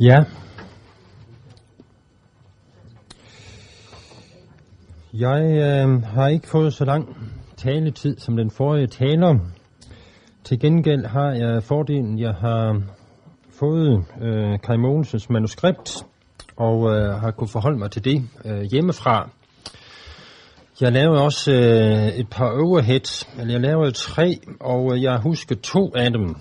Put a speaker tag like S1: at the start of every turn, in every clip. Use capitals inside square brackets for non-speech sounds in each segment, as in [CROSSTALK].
S1: Ja. Jeg øh, har ikke fået så lang taletid som den forrige taler. Til gengæld har jeg fordelen, jeg har fået øh, Kai Mogensens manuskript, og øh, har kunnet forholde mig til det øh, hjemmefra. Jeg lavede også øh, et par overheads, eller jeg lavede tre, og øh, jeg husker to af dem.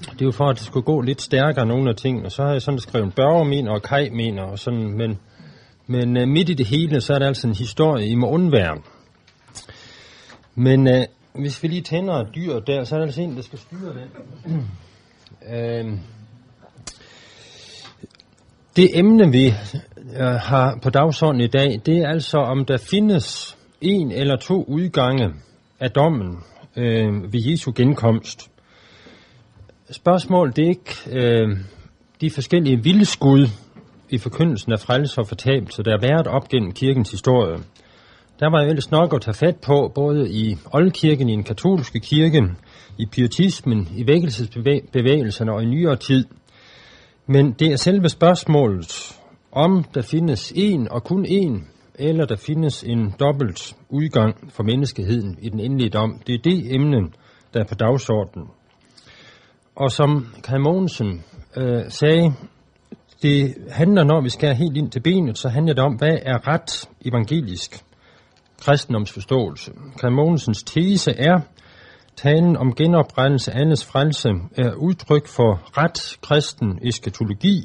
S1: Det er jo for, at det skulle gå lidt stærkere nogle af tingene. Så har jeg sådan skrevet Børge mener og Kai mener, og sådan, men, men øh, midt i det hele, så er der altså en historie, I må undvære. Men øh, hvis vi lige tænder et dyr der, så er der altså en, der skal styre den. [CLEARS THROAT] øh, det emne, vi øh, har på dagsordenen i dag, det er altså, om der findes en eller to udgange af dommen øh, ved Jesu genkomst. Spørgsmål, det er ikke øh, de forskellige vildskud i forkyndelsen af frelse og fortabelse, der er været op gennem kirkens historie. Der var jo ellers nok at tage fat på, både i oldkirken, i den katolske kirke, i pietismen, i vækkelsesbevægelserne og i nyere tid. Men det er selve spørgsmålet, om der findes en og kun en, eller der findes en dobbelt udgang for menneskeheden i den endelige dom. Det er det emne, der er på dagsordenen. Og som Kai Mogensen øh, sagde, det handler, når vi skal helt ind til benet, så handler det om, hvad er ret evangelisk kristendomsforståelse. Kai Mogensens tese er, talen om genoprettelse af alles frelse er udtryk for ret kristen eskatologi,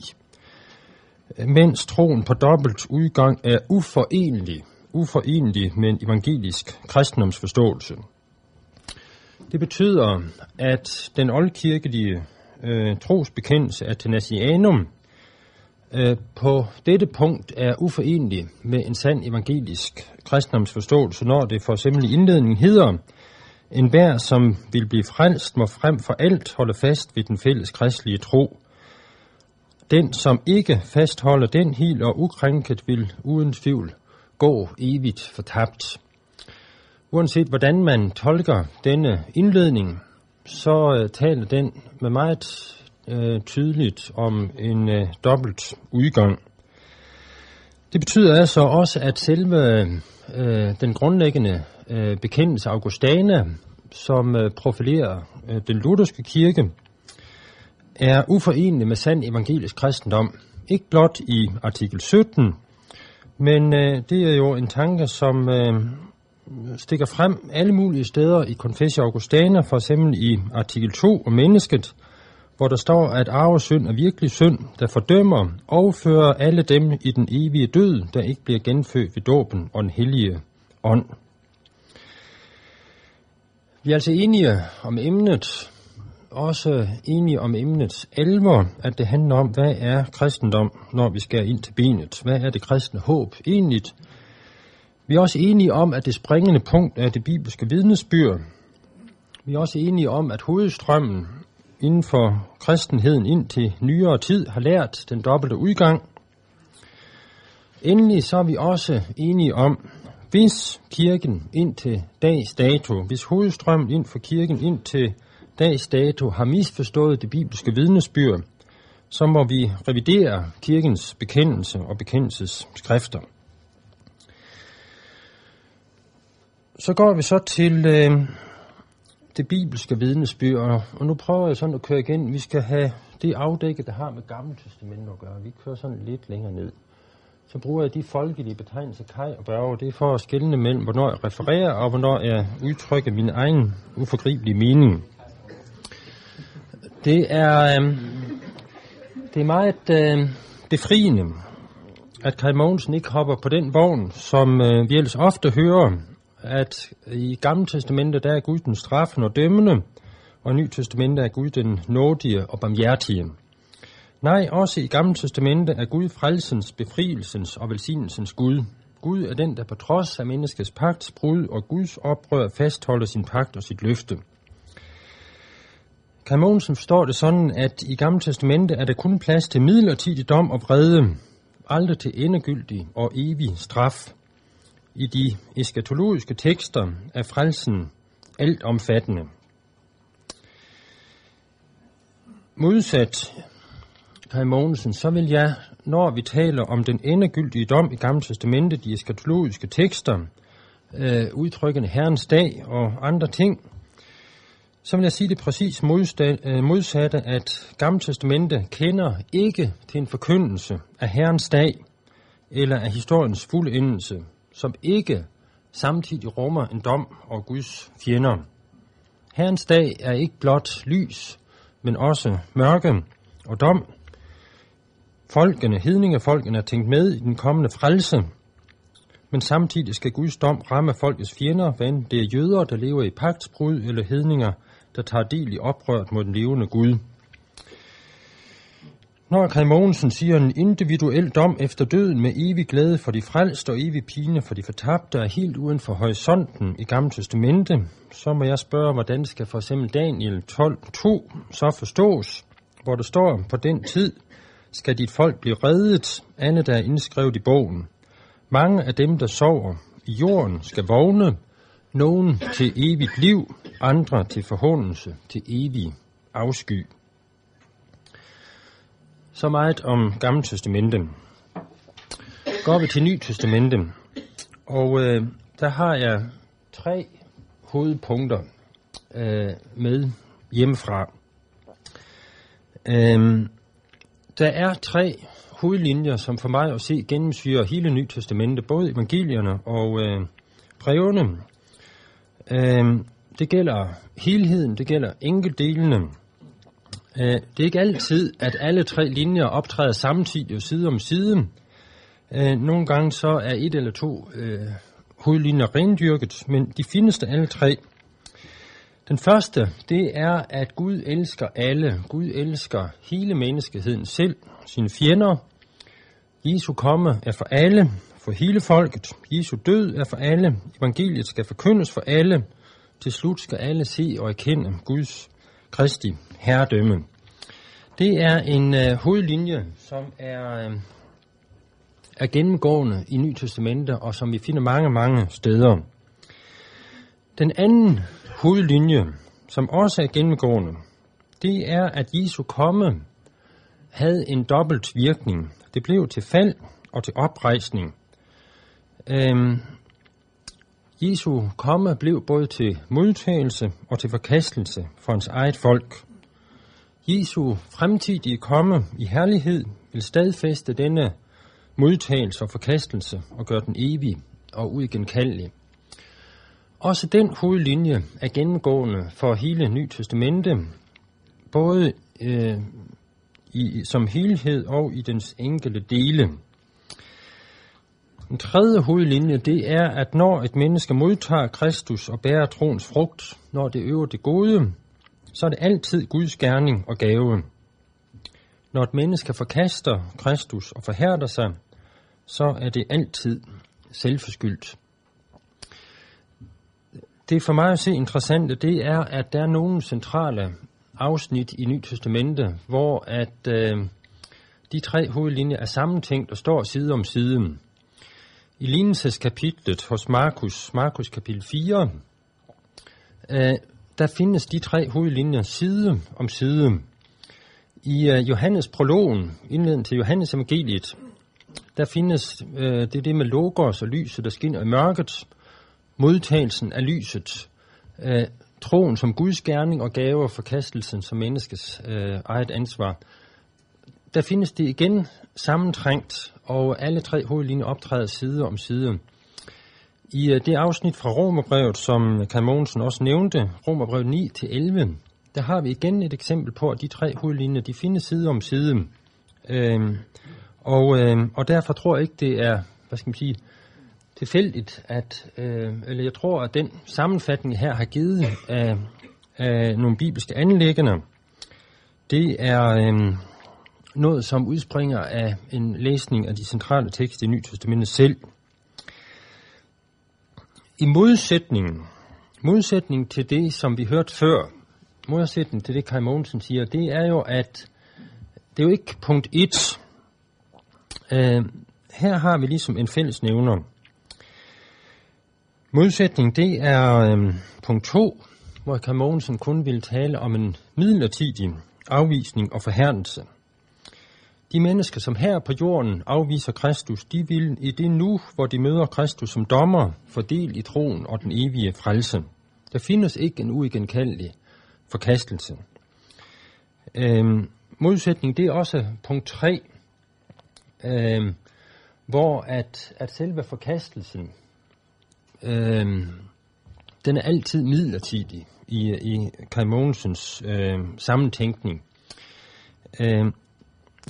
S1: mens troen på dobbelt udgang er uforenelig, uforenelig med en evangelisk kristendomsforståelse. Det betyder, at den oldkirkelige øh, trosbekendelse af Tenasianum øh, på dette punkt er uforenelig med en sand evangelisk kristendomsforståelse, når det for eksempel i indledningen hedder, en hver, som vil blive frelst, må frem for alt holde fast ved den fælles kristelige tro. Den, som ikke fastholder den helt og ukrænket, vil uden tvivl gå evigt fortabt. Uanset hvordan man tolker denne indledning, så øh, taler den med meget øh, tydeligt om en øh, dobbelt udgang. Det betyder altså også, at selve øh, den grundlæggende øh, bekendelse Augustana, som øh, profilerer øh, den lutherske kirke, er uforenelig med sand evangelisk kristendom. Ikke blot i artikel 17, men øh, det er jo en tanke, som øh, stikker frem alle mulige steder i Confessio Augustana, for eksempel i artikel 2 om mennesket, hvor der står, at arvesynd er virkelig synd, der fordømmer og fører alle dem i den evige død, der ikke bliver genfødt ved dåben og den hellige ånd. Vi er altså enige om emnet, også enige om emnets alvor, at det handler om, hvad er kristendom, når vi skal ind til benet? Hvad er det kristne håb egentlig? Vi er også enige om, at det springende punkt er det bibelske vidnesbyrd. Vi er også enige om, at hovedstrømmen inden for kristenheden ind til nyere tid har lært den dobbelte udgang. Endelig så er vi også enige om, hvis kirken ind til dags dato, hvis hovedstrømmen ind for kirken ind til dags dato har misforstået det bibelske vidnesbyrd, så må vi revidere kirkens bekendelse og bekendelsesskrifter. Så går vi så til øh, det bibelske vidnesbyrd, og nu prøver jeg sådan at køre igen. Vi skal have det afdækket, der har med Gamle Testament at gøre. Vi kører sådan lidt længere ned. Så bruger jeg de folkelige betegnelser Kai og Børge. Det er for at skille mellem, hvornår jeg refererer, og hvornår jeg udtrykker min egen uforgribelige mening. Det er, øh, det er meget øh, befriende, at Kai Mogensen ikke hopper på den vogn, som øh, vi ellers ofte hører at i Gamle Testamente, der er Gud den straffende og dømmende, og i Nye Testamente er Gud den nådige og barmhjertige. Nej, også i Gamle Testamente er Gud frelsens, befrielsens og velsignelsens Gud. Gud er den, der på trods af menneskets pagtsbrud og Guds oprør fastholder sin pagt og sit løfte. Kai Mogensen forstår det sådan, at i Gamle Testamente er der kun plads til midlertidig dom og vrede, aldrig til endegyldig og evig straf i de eskatologiske tekster er frelsen alt omfattende. Modsat Kai Mogensen, så vil jeg, når vi taler om den endegyldige dom i Gamle Testamente, de eskatologiske tekster, øh, udtrykkende Herrens dag og andre ting, så vil jeg sige det præcis øh, modsatte, at Gamle Testamente kender ikke til en forkyndelse af Herrens dag eller af historiens fuldendelse, som ikke samtidig rummer en dom og Guds fjender. Herrens dag er ikke blot lys, men også mørke og dom. Folkene, hedningefolkene er tænkt med i den kommende frelse, men samtidig skal Guds dom ramme folkets fjender, hvad enten det er jøder, der lever i pagtsbrud, eller hedninger, der tager del i oprøret mod den levende Gud. Når Kaj Mogensen siger en individuel dom efter døden med evig glæde for de frelste og evig pine for de fortabte er helt uden for horisonten i Gamle Testamente, så må jeg spørge, hvordan skal for eksempel Daniel 12.2 så forstås, hvor der står, på den tid skal dit folk blive reddet, andet der er indskrevet i bogen. Mange af dem, der sover i jorden, skal vågne, nogen til evigt liv, andre til forhåndelse, til evig afsky. Så meget om Gamle Testamente. Går vi til Ny Testamente, og øh, der har jeg tre hovedpunkter øh, med hjemmefra. Øh, der er tre hovedlinjer, som for mig at se gennemsyrer hele Ny Testamente, både evangelierne og øh, brevene. Øh, det gælder helheden, det gælder enkeltdelene. Øh, det er ikke altid, at alle tre linjer optræder samtidig side om side. Øh, nogle gange så er et eller to øh, hovedlinjer rendyrket, men de findes der alle tre. Den første, det er, at Gud elsker alle. Gud elsker hele menneskeheden selv, sine fjender. Jesu komme er for alle, for hele folket. Jesu død er for alle. Evangeliet skal forkyndes for alle. Til slut skal alle se og erkende Guds Kristi herredømme. Det er en øh, hovedlinje, som er, øh, er gennemgående i Ny Testamente, og som vi finder mange, mange steder. Den anden hovedlinje, som også er gennemgående, det er, at Jesu komme havde en dobbelt virkning. Det blev til fald og til oprejsning. Øhm, Jesu komme blev både til modtagelse og til forkastelse for hans eget folk. Jesu fremtidige komme i herlighed vil stadfæste denne modtagelse og forkastelse og gøre den evig og uigenkaldelig. Også den hovedlinje er gennemgående for hele Ny Testamente, både øh, i, som helhed og i dens enkelte dele. Den tredje hovedlinje, det er, at når et menneske modtager Kristus og bærer troens frugt, når det øver det gode, så er det altid Guds gerning og gave. Når et menneske forkaster Kristus og forhærder sig, så er det altid selvforskyldt. Det for mig at se interessante, det er, at der er nogle centrale afsnit i Nyt Testamente, hvor at øh, de tre hovedlinjer er sammentænkt og står side om side. I lignelseskapitlet hos Markus, Markus kapitel 4, øh, der findes de tre hovedlinjer side om side. I uh, Johannes prologen, indledningen til Johannes evangeliet, der findes uh, det det med logos og lyset, der skinner i mørket, modtagelsen af lyset, uh, troen som Guds gerning og gave og forkastelsen som menneskets uh, eget ansvar. Der findes det igen sammentrængt, og alle tre hovedlinjer optræder side om side. I øh, det afsnit fra Romerbrevet, som Karl Mogensen også nævnte, Romerbrevet 9-11, der har vi igen et eksempel på, at de tre hovedlinjer, de findes side om side. Øhm, og, øhm, og derfor tror jeg ikke, det er, hvad skal man sige, tilfældigt, at, øh, eller jeg tror, at den sammenfatning her har givet af, af nogle bibelske anlæggende, det er øh, noget, som udspringer af en læsning af de centrale tekster i Nyt Testamentet selv. I modsætning, modsætning til det, som vi hørte før, modsætning til det, Kai Mogensen siger, det er jo, at det er jo ikke punkt 1. Øh, her har vi ligesom en fælles nævner. Modsætning, det er øh, punkt 2, hvor Kai Mogensen kun vil tale om en midlertidig afvisning og forhærdelse. De mennesker, som her på jorden afviser Kristus, de vil i det nu, hvor de møder Kristus som dommer, fordel i troen og den evige frelse. Der findes ikke en uigenkaldelig forkastelse. Øhm, modsætning, det er også punkt 3, øhm, hvor at, at selve forkastelsen, øhm, den er altid midlertidig i, i Kai Mogensens øhm, sammentænkning. Øhm,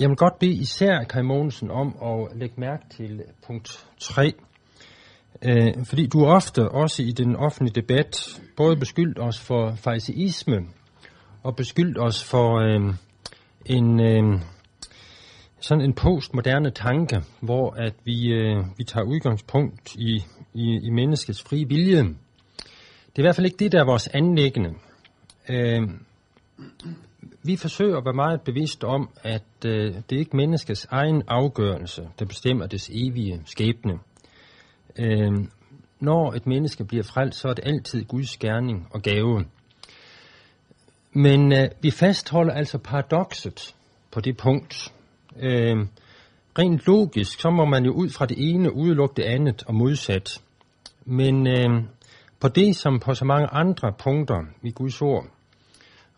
S1: jeg vil godt bede især Kai Mogensen om at lægge mærke til punkt 3, øh, fordi du ofte også i den offentlige debat både beskyldt os for fariseisme og beskyldt os for øh, en øh, sådan en postmoderne tanke, hvor at vi, øh, vi tager udgangspunkt i, i, i menneskets frie vilje. Det er i hvert fald ikke det, der er vores anlæggende. Øh, vi forsøger at være meget bevidst om, at øh, det er ikke menneskets egen afgørelse, der bestemmer dets evige skæbne. Øh, når et menneske bliver frelst, så er det altid Guds gerning og gave. Men øh, vi fastholder altså paradokset på det punkt. Øh, rent logisk, så må man jo ud fra det ene udelukke det andet og modsat. Men øh, på det som på så mange andre punkter i Guds ord,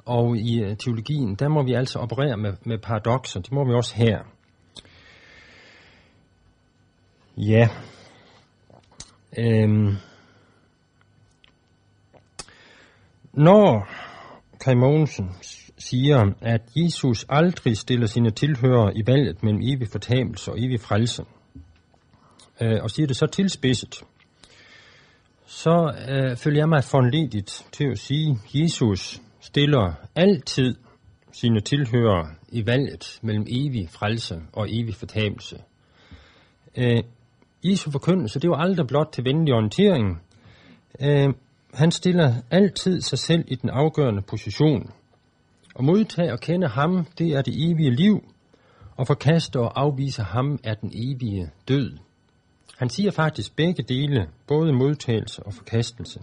S1: og i øh, teologien, der må vi altså operere med, med paradoxer. Det må vi også her. Ja. Øhm. Når Kai Mogensen siger, at Jesus aldrig stiller sine tilhørere i valget mellem evig fortabelse og evig frelse, øh, og siger det så tilspidset, så øh, følger jeg mig foranledigt til at sige, Jesus stiller altid sine tilhører i valget mellem evig frelse og evig fortabelse. Øh, Jesu forkyndelse, det var aldrig blot til venlig orientering. Øh, han stiller altid sig selv i den afgørende position. At modtage og kende ham, det er det evige liv, og forkaste og afvise ham er den evige død. Han siger faktisk begge dele, både modtagelse og forkastelse.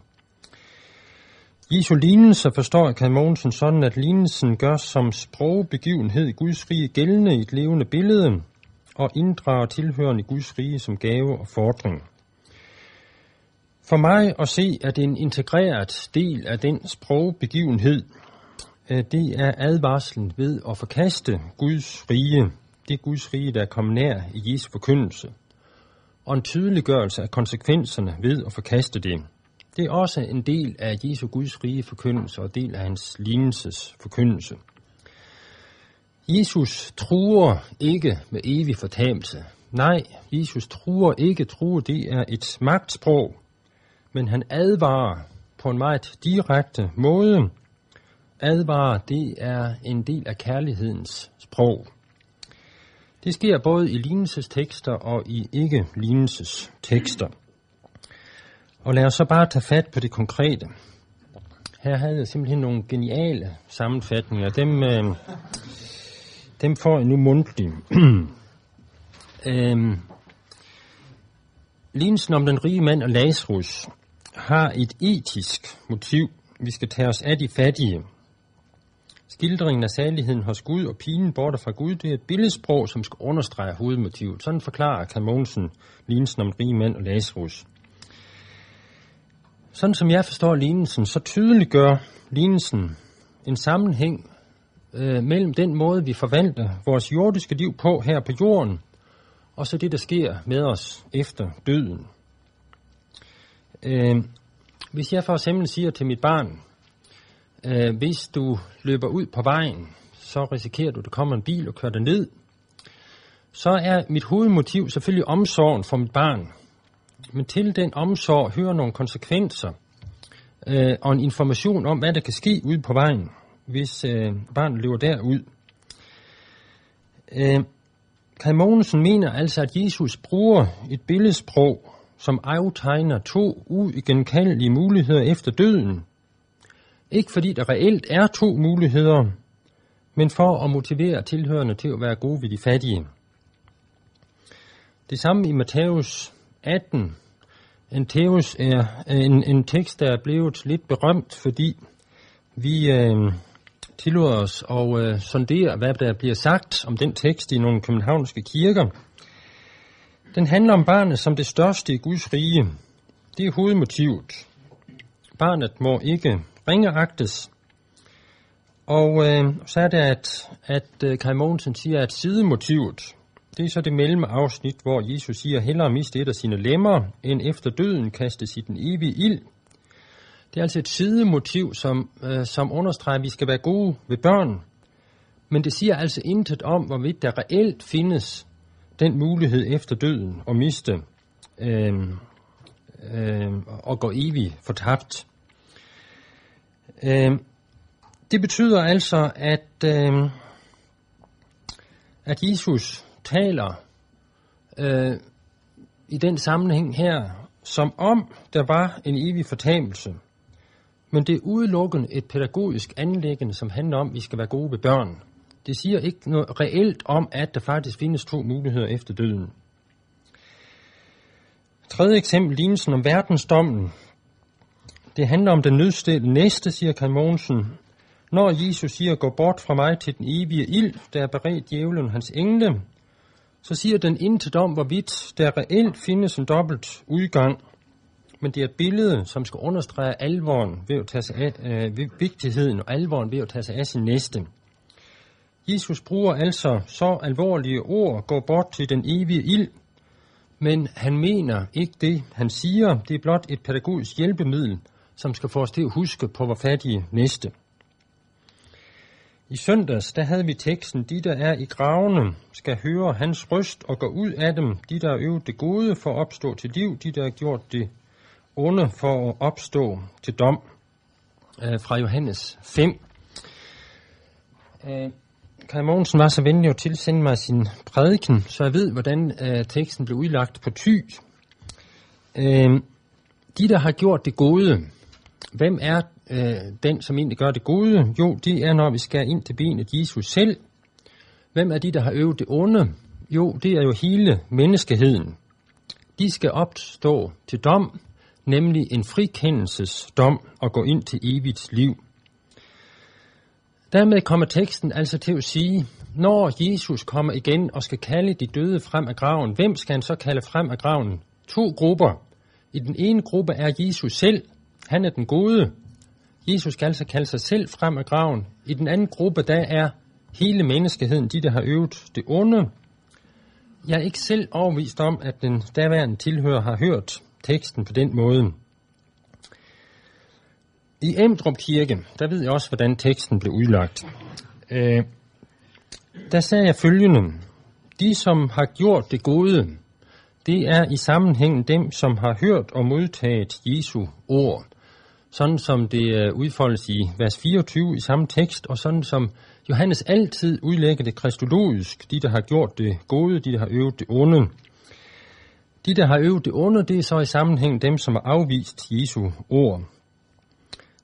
S1: Jesu lignelse forstår kan Mogensen sådan, at lignelsen gør som sprogbegivenhed i Guds rige gældende i et levende billede, og inddrager tilhørende Guds rige som gave og fordring. For mig at se, at det en integreret del af den sprogbegivenhed, øh, det er advarslen ved at forkaste Guds rige, det Guds rige, der er kommet nær i Jesu forkyndelse, og en tydeliggørelse af konsekvenserne ved at forkaste det. Det er også en del af Jesu Guds rige forkyndelse og del af hans lignelses forkyndelse. Jesus truer ikke med evig fortabelse. Nej, Jesus truer ikke. Truer, det er et magtsprog. Men han advarer på en meget direkte måde. Advarer, det er en del af kærlighedens sprog. Det sker både i lignelsestekster og i ikke-lignelsestekster. Og lad os så bare tage fat på det konkrete. Her havde jeg simpelthen nogle geniale sammenfatninger. Dem, øh, dem får jeg nu mundtligt. [CLEARS THROAT] øhm, Lignelsen om den rige mand og Lazarus har et etisk motiv. Vi skal tage os af de fattige. Skildringen af særligheden hos Gud og pinen borte fra Gud, det er et billedsprog, som skal understrege hovedmotivet. Sådan forklarer Karl Mogensen lignelsen om den rige mand og Lazarus. Sådan som jeg forstår lignelsen, så tydeliggør lignelsen en sammenhæng øh, mellem den måde, vi forvalter vores jordiske liv på her på jorden, og så det, der sker med os efter døden. Øh, hvis jeg for eksempel siger til mit barn, øh, hvis du løber ud på vejen, så risikerer du, at der kommer en bil og kører dig ned, så er mit hovedmotiv selvfølgelig omsorgen for mit barn. Men til den omsorg hører nogle konsekvenser øh, og en information om, hvad der kan ske ude på vejen, hvis øh, barnet løber derud. Øh, Kaj Mogensen mener altså, at Jesus bruger et billedsprog, som aftegner to uigenkaldelige muligheder efter døden. Ikke fordi der reelt er to muligheder, men for at motivere tilhørende til at være gode ved de fattige. Det samme i Matthæus 18. En, teos er en, en tekst, der er blevet lidt berømt, fordi vi, øh, tillod os at øh, sondere, hvad der bliver sagt om den tekst i nogle københavnske kirker. Den handler om barnet som det største i Guds rige. Det er hovedmotivet. Barnet må ikke ringeagtes. Og øh, så er det, at, at øh, Kai Mogensen siger, at sidemotivet, det er så det mellemafsnit, hvor Jesus siger, hellere miste et af sine lemmer, end efter døden kastes i den evige ild. Det er altså et sidemotiv, som, øh, som understreger, at vi skal være gode ved børn. Men det siger altså intet om, hvorvidt der reelt findes den mulighed efter døden at miste øh, øh, og gå evigt fortabt. Øh, det betyder altså, at, øh, at Jesus taler øh, i den sammenhæng her, som om der var en evig fortabelse. Men det er udelukkende et pædagogisk anlæggende, som handler om, at vi skal være gode ved børn. Det siger ikke noget reelt om, at der faktisk findes to muligheder efter døden. Tredje eksempel, lignelsen om verdensdommen. Det handler om den nødstede næste, siger Kai Mogensen. Når Jesus siger, gå bort fra mig til den evige ild, der er beredt djævlen hans engle, så siger den intet om, hvorvidt der reelt findes en dobbelt udgang. Men det er et billede, som skal understrege alvoren ved at tage sig af, øh, vigtigheden og alvoren ved at tage sig af sin næste. Jesus bruger altså så alvorlige ord, gå bort til den evige ild, men han mener ikke det, han siger. Det er blot et pædagogisk hjælpemiddel, som skal få os til at huske på vores fattige næste. I søndags, der havde vi teksten, de der er i gravene, skal høre hans røst og gå ud af dem. De der har øvet det gode for at opstå til liv, de der har gjort det onde for at opstå til dom. Øh, fra Johannes 5. Øh, Kai Mogensen var så venlig at tilsende mig sin prædiken, så jeg ved, hvordan øh, teksten blev udlagt på ty. Øh, de, der har gjort det gode, hvem er øh, den, som egentlig gør det gode? Jo, det er, når vi skal ind til benet Jesus selv. Hvem er de, der har øvet det onde? Jo, det er jo hele menneskeheden. De skal opstå til dom, nemlig en frikendelsesdom og gå ind til evigt liv. Dermed kommer teksten altså til at sige, når Jesus kommer igen og skal kalde de døde frem af graven, hvem skal han så kalde frem af graven? To grupper. I den ene gruppe er Jesus selv. Han er den gode. Jesus skal altså kalde sig selv frem af graven. I den anden gruppe, der er hele menneskeheden, de der har øvet det onde. Jeg er ikke selv overvist om, at den daværende tilhører har hørt teksten på den måde. I Emdrup Kirke, der ved jeg også, hvordan teksten blev udlagt. Øh, der sagde jeg følgende. De, som har gjort det gode, det er i sammenhæng dem, som har hørt og modtaget Jesu ord. Sådan som det øh, udfoldes i vers 24 i samme tekst, og sådan som Johannes altid udlægger det kristologisk. De, der har gjort det gode, de, der har øvet det onde. De, der har øvet det onde, det er så i sammenhæng dem, som har afvist Jesu ord.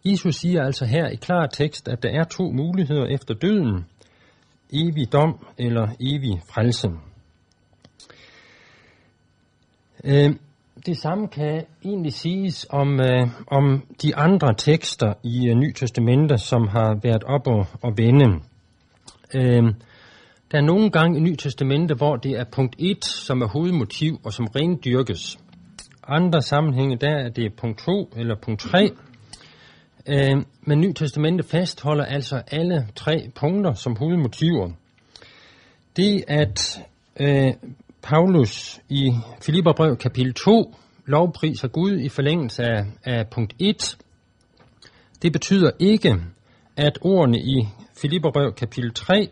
S1: Jesus siger altså her i klar tekst, at der er to muligheder efter døden. Evig dom eller evig frelse. Øh, det samme kan egentlig siges om, øh, om de andre tekster i øh, Ny Testamente, som har været op og, og vende. Øh, der er nogle gange i Ny Testamente, hvor det er punkt 1, som er hovedmotiv og som rendyrkes. Andre sammenhænge, der er det punkt 2 eller punkt 3, Øh, men Ny Testamente fastholder altså alle tre punkter som hovedmotiver. Det at øh, Paulus i Filipperbrev kapitel 2 lovpriser Gud i forlængelse af, af punkt 1, det betyder ikke, at ordene i Filipperbrev kapitel 3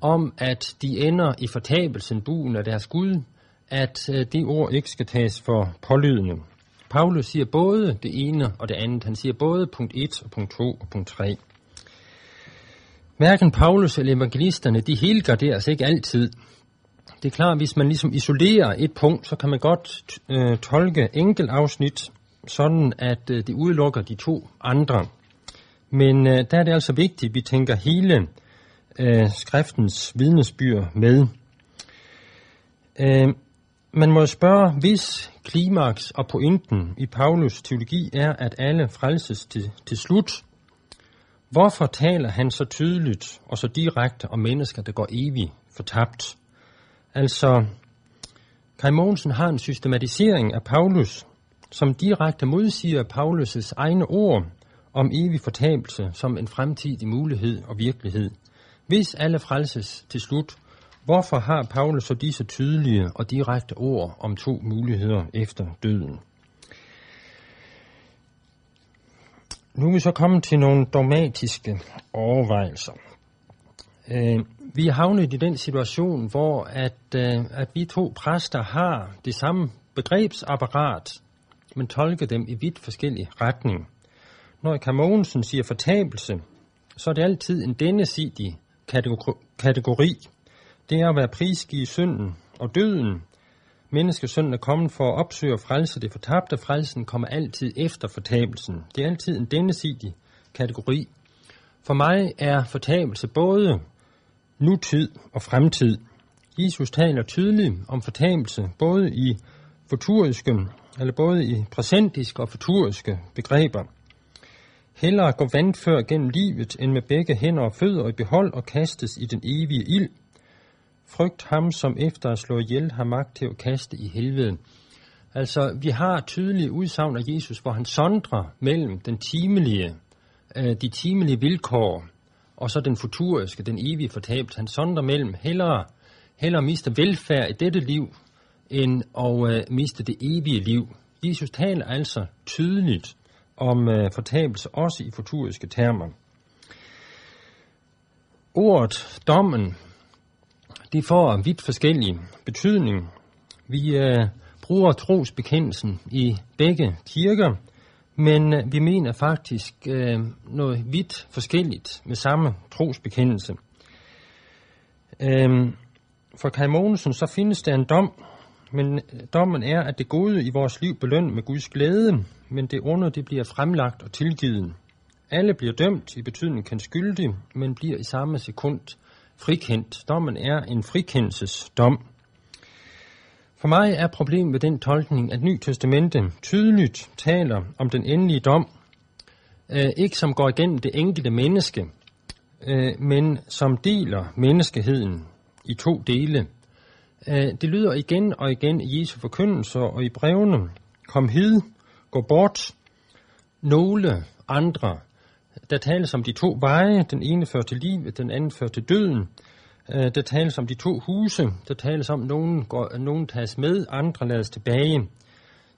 S1: om, at de ender i fortabelsen, buen af deres Gud, at øh, det ord ikke skal tages for pålydende. Paulus siger både det ene og det andet. Han siger både punkt 1 og punkt 2 og punkt 3. Hverken Paulus eller evangelisterne, de helgarderes ikke altid. Det er klart, hvis man ligesom isolerer et punkt, så kan man godt øh, tolke enkelt afsnit, sådan at øh, det udelukker de to andre. Men øh, der er det altså vigtigt, at vi tænker hele øh, skriftens vidnesbyr med. Øh, man må spørge, hvis klimaks og pointen i Paulus teologi er, at alle frelses til, til slut, Hvorfor taler han så tydeligt og så direkte om mennesker, der går evigt fortabt? Altså, Kai Mogensen har en systematisering af Paulus, som direkte modsiger Paulus' egne ord om evig fortabelse som en fremtidig mulighed og virkelighed. Hvis alle frelses til slut, hvorfor har Paulus så disse tydelige og direkte ord om to muligheder efter døden? Nu er vi så kommet til nogle dogmatiske overvejelser. Øh, vi er havnet i den situation, hvor at, øh, at vi to præster har det samme begrebsapparat, men tolker dem i vidt forskellig retning. Når Kamonsen siger fortabelse, så er det altid en dennesidig kategori. Det er at være prisgivet synden og døden. Menneskesynden er kommet for at opsøge og frelse det fortabte. Frelsen kommer altid efter fortabelsen. Det er altid en dennesidig kategori. For mig er fortabelse både nutid og fremtid. Jesus taler tydeligt om fortabelse, både i futuriske, eller både i præsentiske og futuriske begreber. Hellere gå vandfør gennem livet, end med begge hænder og fødder i behold og kastes i den evige ild. Frygt ham, som efter at slå ihjel har magt til at kaste i helvede. Altså, vi har tydelige udsagn af Jesus, hvor han sondrer mellem den timelige, øh, de timelige vilkår, og så den futuriske, den evige fortabelse. Han sonder mellem hellere, hellere miste velfærd i dette liv, end at øh, miste det evige liv. Jesus taler altså tydeligt om øh, fortabelse, også i futuriske termer. Ordet, dommen, de får vidt forskellige betydning. Vi øh, bruger trosbekendelsen i begge kirker, men øh, vi mener faktisk øh, noget vidt forskelligt med samme trosbekendelse. Øh, for Kai Mogensen, så findes der en dom, men øh, dommen er, at det gode i vores liv belønner med Guds glæde, men det onde det bliver fremlagt og tilgivet. Alle bliver dømt i betydning kan skyldig, men bliver i samme sekund frikendt. Dommen er en frikendelsesdom. For mig er problemet med den tolkning, at Ny Testamente tydeligt taler om den endelige dom, øh, ikke som går igennem det enkelte menneske, øh, men som deler menneskeheden i to dele. Øh, det lyder igen og igen i Jesu forkyndelser og i brevene. Kom hid, gå bort. Nogle andre. Der tales om de to veje. Den ene fører til livet, den anden fører til døden. Øh, der tales om de to huse. Der tales om, at nogen, går, nogen tages med, andre lades tilbage.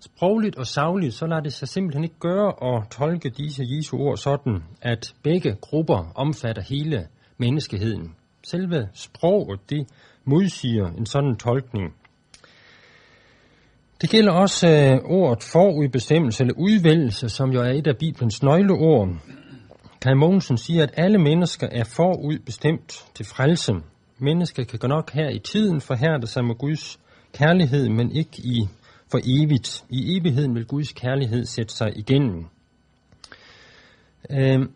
S1: Sprogligt og savligt, så lader det sig simpelthen ikke gøre at tolke disse Jesu ord sådan, at begge grupper omfatter hele menneskeheden. Selve sproget, det modsiger en sådan tolkning. Det gælder også øh, ordet forudbestemmelse eller udvælgelse, som jo er et af Bibelens nøgleord. Kai Mogensen siger, at alle mennesker er forudbestemt til frelse. Mennesket kan nok her i tiden forhærde sig med Guds kærlighed, men ikke i for evigt. I evigheden vil Guds kærlighed sætte sig igennem. Øh,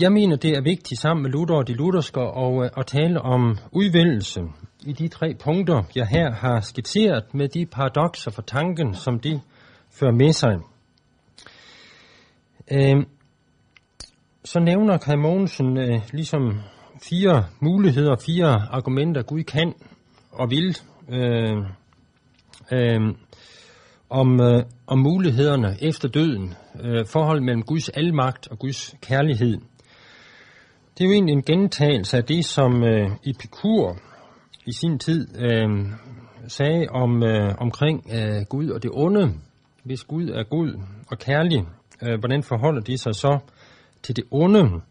S1: jeg mener, det er vigtigt sammen med Luther og de lutherske at, øh, at tale om udvælgelse i de tre punkter, jeg her har skitseret med de paradoxer for tanken, som de fører med sig. Øh, så nævner Kai Mogensen øh, ligesom fire muligheder, fire argumenter, Gud kan og vil øh, øh, om, øh, om mulighederne efter døden, øh, forhold mellem Guds almagt og Guds kærlighed. Det er jo egentlig en gentagelse af det, som øh, Epikur i sin tid øh, sagde om øh, omkring øh, Gud og det onde. Hvis Gud er god og kærlig, øh, hvordan forholder de sig så til det onde?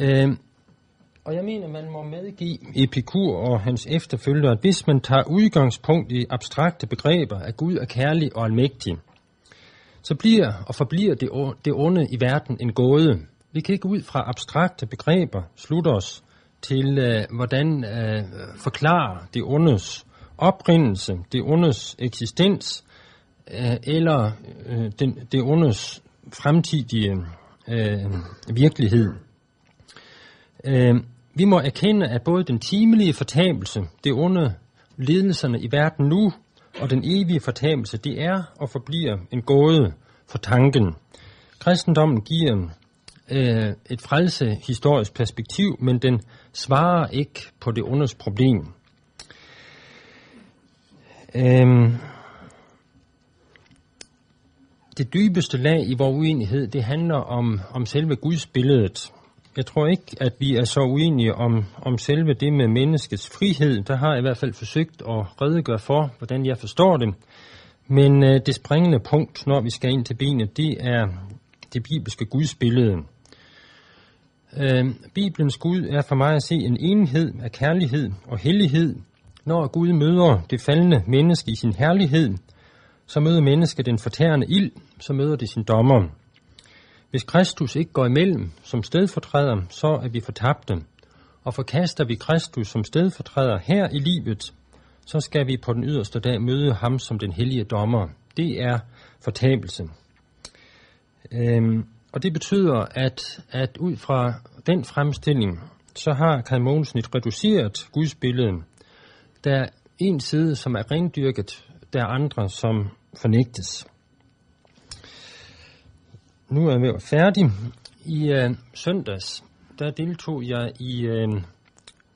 S1: Øh, og jeg mener, man må medgive Epikur og hans efterfølgere, at hvis man tager udgangspunkt i abstrakte begreber, at Gud er kærlig og almægtig, så bliver og forbliver det onde i verden en gåde. Vi kan ikke ud fra abstrakte begreber slutte os til, øh, hvordan øh, forklare det ondes oprindelse, det ondes eksistens, øh, eller øh, den, det ondes fremtidige øh, virkelighed. Øh, vi må erkende, at både den timelige fortabelse, det onde lidelserne i verden nu, og den evige fortabelse, det er og forbliver en gåde for tanken. Kristendommen giver øh, et frelse historisk perspektiv, men den svarer ikke på det ondes problem. Øhm, det dybeste lag i vores uenighed, det handler om, om selve Guds billedet. Jeg tror ikke, at vi er så uenige om, om selve det med menneskets frihed. Der har jeg i hvert fald forsøgt at redegøre for, hvordan jeg forstår det. Men øh, det springende punkt, når vi skal ind til benet, det er det bibelske gudsbillede. Øh, Bibelens Gud er for mig at se en enhed af kærlighed og hellighed. Når Gud møder det faldende menneske i sin herlighed, så møder mennesket den fortærende ild, så møder det sin dommer. Hvis Kristus ikke går imellem som stedfortræder, så er vi fortabte. Og forkaster vi Kristus som stedfortræder her i livet, så skal vi på den yderste dag møde ham som den hellige dommer. Det er fortabelse. Øhm, og det betyder, at, at ud fra den fremstilling, så har Kai Mogensen et reduceret gudsbillede. Der er en side, som er rendyrket, der er andre, som fornægtes. Nu er jeg færdig. I øh, søndags, der deltog jeg i øh,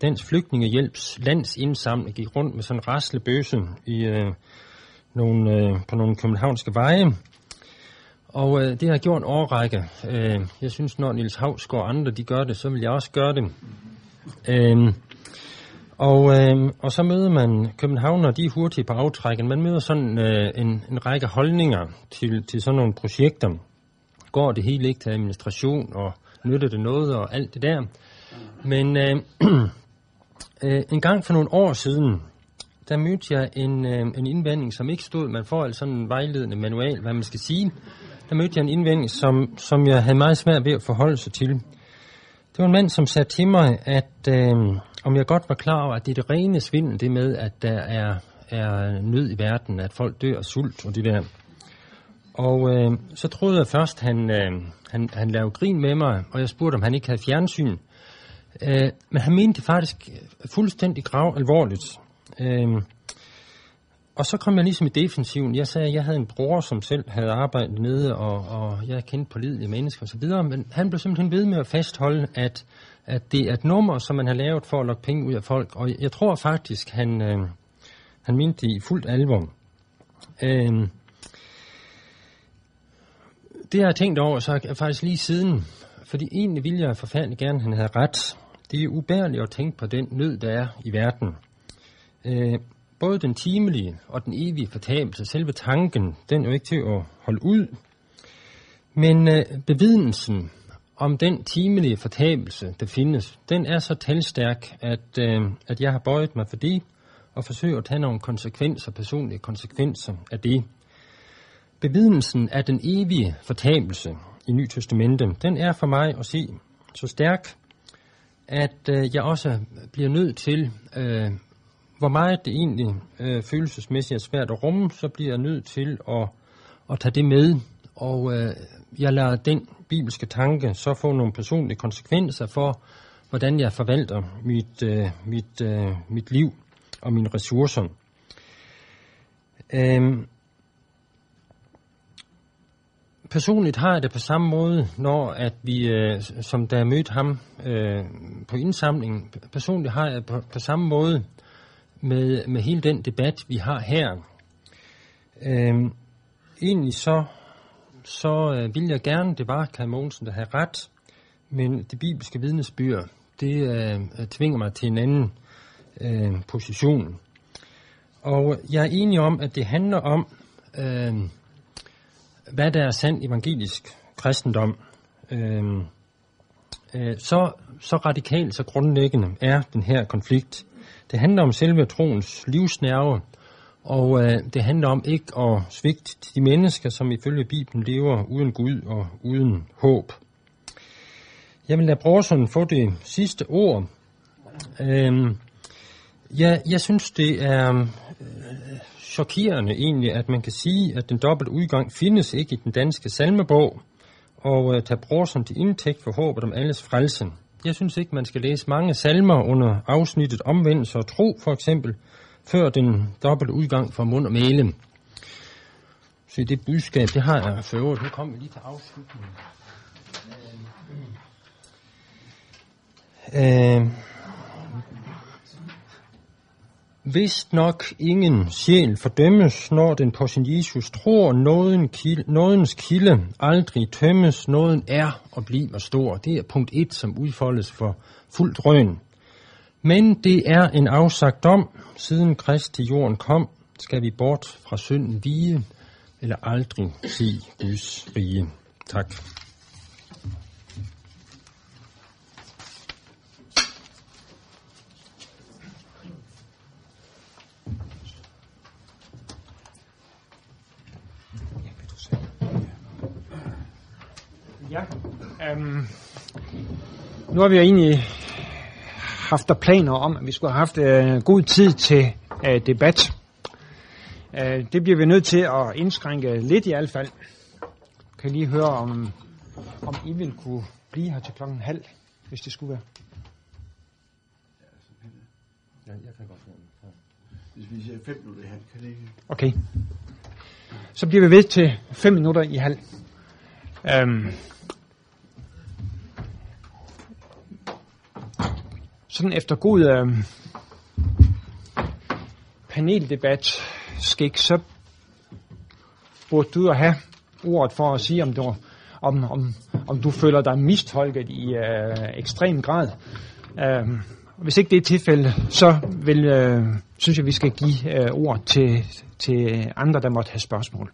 S1: Dansk Flygtningehjælps landsindsamling, gik rundt med sådan en raslebøse i, øh, nogle, øh, på nogle københavnske veje. Og øh, det har jeg gjort en årrække. Øh, jeg synes, når Nils Havsgaard og andre de gør det, så vil jeg også gøre det. Øh, og, øh, og så møder man københavner, de er hurtige på aftrækken. Man møder sådan øh, en, en række holdninger til, til sådan nogle projekter. Går det hele ikke til administration, og nytter det noget, og alt det der. Men øh, [CLEARS THROAT] øh, en gang for nogle år siden, der mødte jeg en, øh, en indvending, som ikke stod, man får altså sådan en vejledende manual, hvad man skal sige. Der mødte jeg en indvending, som, som jeg havde meget svært ved at forholde sig til. Det var en mand, som sagde til mig, at øh, om jeg godt var klar over, at det er det rene svindel, det med, at der er, er nød i verden, at folk dør af sult og det der. Og øh, så troede jeg først, han, øh, han, han lavede grin med mig, og jeg spurgte, om han ikke havde fjernsyn. Øh, men han mente det faktisk fuldstændig grav alvorligt. Øh, og så kom jeg ligesom i defensiven. Jeg sagde, at jeg havde en bror, som selv havde arbejdet nede, og, og jeg kendte pålidelige mennesker osv., men han blev simpelthen ved med at fastholde, at, at det er et nummer, som man har lavet for at lokke penge ud af folk. Og jeg tror faktisk, han, øh, han mente det i fuldt alvor. Øh, det har tænkt over, så er faktisk lige siden, fordi egentlig ville jeg forfærdelig gerne, at han havde ret. Det er ubærligt at tænke på den nød, der er i verden. Øh, både den timelige og den evige fortabelse, selve tanken, den er jo ikke til at holde ud. Men øh, bevidensen om den timelige fortabelse, der findes, den er så talstærk, at, øh, at jeg har bøjet mig for det, og forsøger at tage nogle konsekvenser, personlige konsekvenser af det. Bevidelsen af den evige fortabelse i Ny Testamente, den er for mig at se så stærk, at øh, jeg også bliver nødt til øh, hvor meget det egentlig øh, følelsesmæssigt er svært at rumme, så bliver jeg nødt til at, at tage det med. Og øh, jeg lader den bibelske tanke så få nogle personlige konsekvenser for, hvordan jeg forvalter mit, øh, mit, øh, mit liv og mine ressourcer. Øhm, personligt har jeg det på samme måde, når at vi, øh, som da jeg mødte ham øh, på indsamlingen, personligt har jeg på, på samme måde med, med hele den debat, vi har her. Øh, egentlig så, så øh, vil jeg gerne, det var Karl Mogensen, der havde ret, men det bibelske vidnesbyrd, det øh, tvinger mig til en anden øh, position. Og jeg er enig om, at det handler om, øh, hvad der er sand evangelisk kristendom. Øh, øh, så, så radikalt, så grundlæggende er den her konflikt. Det handler om selve troens livsnerve, og øh, det handler om ikke at svigte de mennesker, som ifølge Bibelen lever uden Gud og uden håb. Jeg vil lade Brorson få det sidste ord. Øhm, ja, jeg synes, det er chokerende egentlig, at man kan sige, at den dobbelte udgang findes ikke i den danske salmebog, og øh, tage brorsen til indtægt for håbet om alles frelsen. Jeg synes ikke, man skal læse mange salmer under afsnittet omvendelse og tro, for eksempel, før den dobbelte udgang fra mund og mæle. Så det budskab, det har jeg for øvrigt. Nu kommer vi lige til afslutningen. Øh, øh Vist nok ingen sjæl fordømmes, når den på sin Jesus tror, nåden kilde, nådens kilde aldrig tømmes, nåden er og bliver stor. Det er punkt 1, som udfoldes for fuldt drøn. Men det er en afsagt dom, siden Krist til jorden kom, skal vi bort fra synden vige, eller aldrig se Guds rige. Tak.
S2: Ja, øhm, nu har vi jo egentlig haft der planer om, at vi skulle have haft øh, god tid til øh, debat. Øh, det bliver vi nødt til at indskrænke lidt i hvert fald. Kan lige høre, om, om I vil kunne blive her til klokken halv, hvis det skulle være.
S1: Ja, jeg kan godt
S3: Hvis vi siger fem minutter i halv, kan det ikke?
S2: Okay. Så bliver vi ved til 5 minutter i halv. Øhm. Sådan efter god øh, paneldebat skik, så burde du have ordet for at sige, om du, om, om, om du føler dig mistolket i øh, ekstrem grad. Øh, hvis ikke det er tilfældet, så vil, øh, synes jeg, vi skal give øh, ord til, til andre, der måtte have spørgsmål.